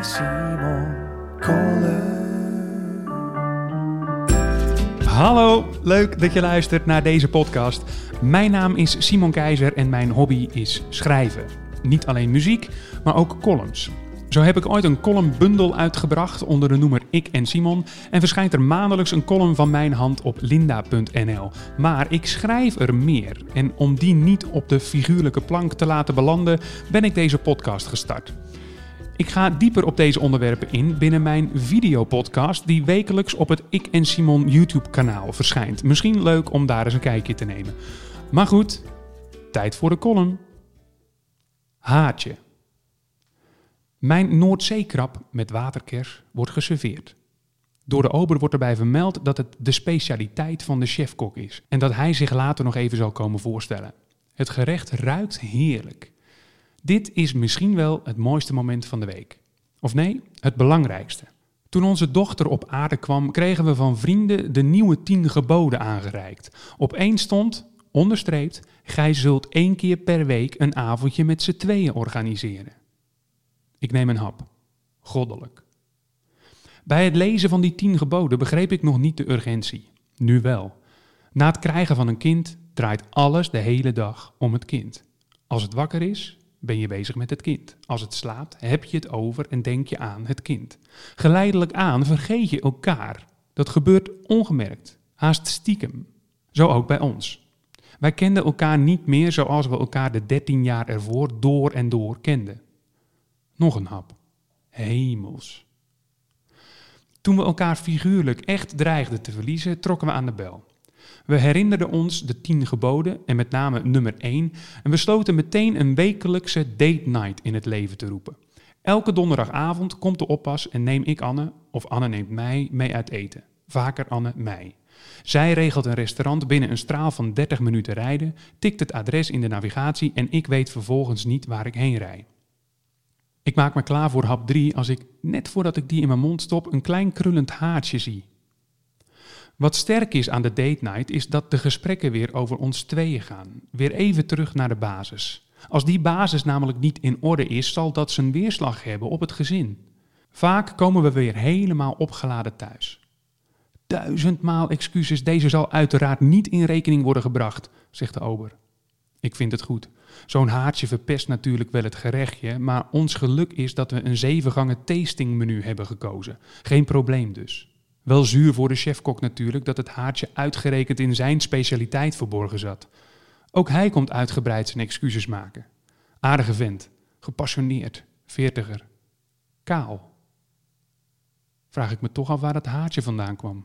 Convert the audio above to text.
Simon Kolen. Hallo, leuk dat je luistert naar deze podcast. Mijn naam is Simon Keizer en mijn hobby is schrijven. Niet alleen muziek, maar ook columns. Zo heb ik ooit een columnbundel uitgebracht onder de noemer Ik en Simon en verschijnt er maandelijks een column van mijn hand op linda.nl. Maar ik schrijf er meer en om die niet op de figuurlijke plank te laten belanden, ben ik deze podcast gestart. Ik ga dieper op deze onderwerpen in binnen mijn videopodcast die wekelijks op het Ik en Simon YouTube kanaal verschijnt. Misschien leuk om daar eens een kijkje te nemen. Maar goed, tijd voor de column. Haatje. Mijn Noordzeekrab met waterkers wordt geserveerd. Door de ober wordt erbij vermeld dat het de specialiteit van de chefkok is en dat hij zich later nog even zal komen voorstellen. Het gerecht ruikt heerlijk. Dit is misschien wel het mooiste moment van de week. Of nee, het belangrijkste. Toen onze dochter op aarde kwam, kregen we van vrienden de nieuwe tien geboden aangereikt. Op één stond, onderstreept, gij zult één keer per week een avondje met z'n tweeën organiseren. Ik neem een hap. Goddelijk. Bij het lezen van die tien geboden begreep ik nog niet de urgentie. Nu wel. Na het krijgen van een kind draait alles de hele dag om het kind. Als het wakker is, ben je bezig met het kind. Als het slaapt, heb je het over en denk je aan het kind. Geleidelijk aan vergeet je elkaar. Dat gebeurt ongemerkt, haast stiekem. Zo ook bij ons. Wij kenden elkaar niet meer zoals we elkaar de 13 jaar ervoor door en door kenden. Nog een hap. Hemels. Toen we elkaar figuurlijk echt dreigden te verliezen, trokken we aan de bel. We herinnerden ons de tien geboden en met name nummer 1 en besloten meteen een wekelijkse date night in het leven te roepen. Elke donderdagavond komt de oppas en neem ik Anne, of Anne neemt mij, mee uit eten. Vaker Anne mij. Zij regelt een restaurant binnen een straal van 30 minuten rijden, tikt het adres in de navigatie en ik weet vervolgens niet waar ik heen rijd. Ik maak me klaar voor hap 3 als ik, net voordat ik die in mijn mond stop, een klein krullend haartje zie. Wat sterk is aan de date night is dat de gesprekken weer over ons tweeën gaan. Weer even terug naar de basis. Als die basis namelijk niet in orde is, zal dat zijn weerslag hebben op het gezin. Vaak komen we weer helemaal opgeladen thuis. Duizendmaal excuses, deze zal uiteraard niet in rekening worden gebracht, zegt de ober. Ik vind het goed. Zo'n haartje verpest natuurlijk wel het gerechtje, maar ons geluk is dat we een zevengangen tastingmenu hebben gekozen. Geen probleem dus. Wel zuur voor de chefkok natuurlijk dat het haartje uitgerekend in zijn specialiteit verborgen zat. Ook hij komt uitgebreid zijn excuses maken. Aardige vent, gepassioneerd, veertiger, kaal. Vraag ik me toch af waar dat haartje vandaan kwam.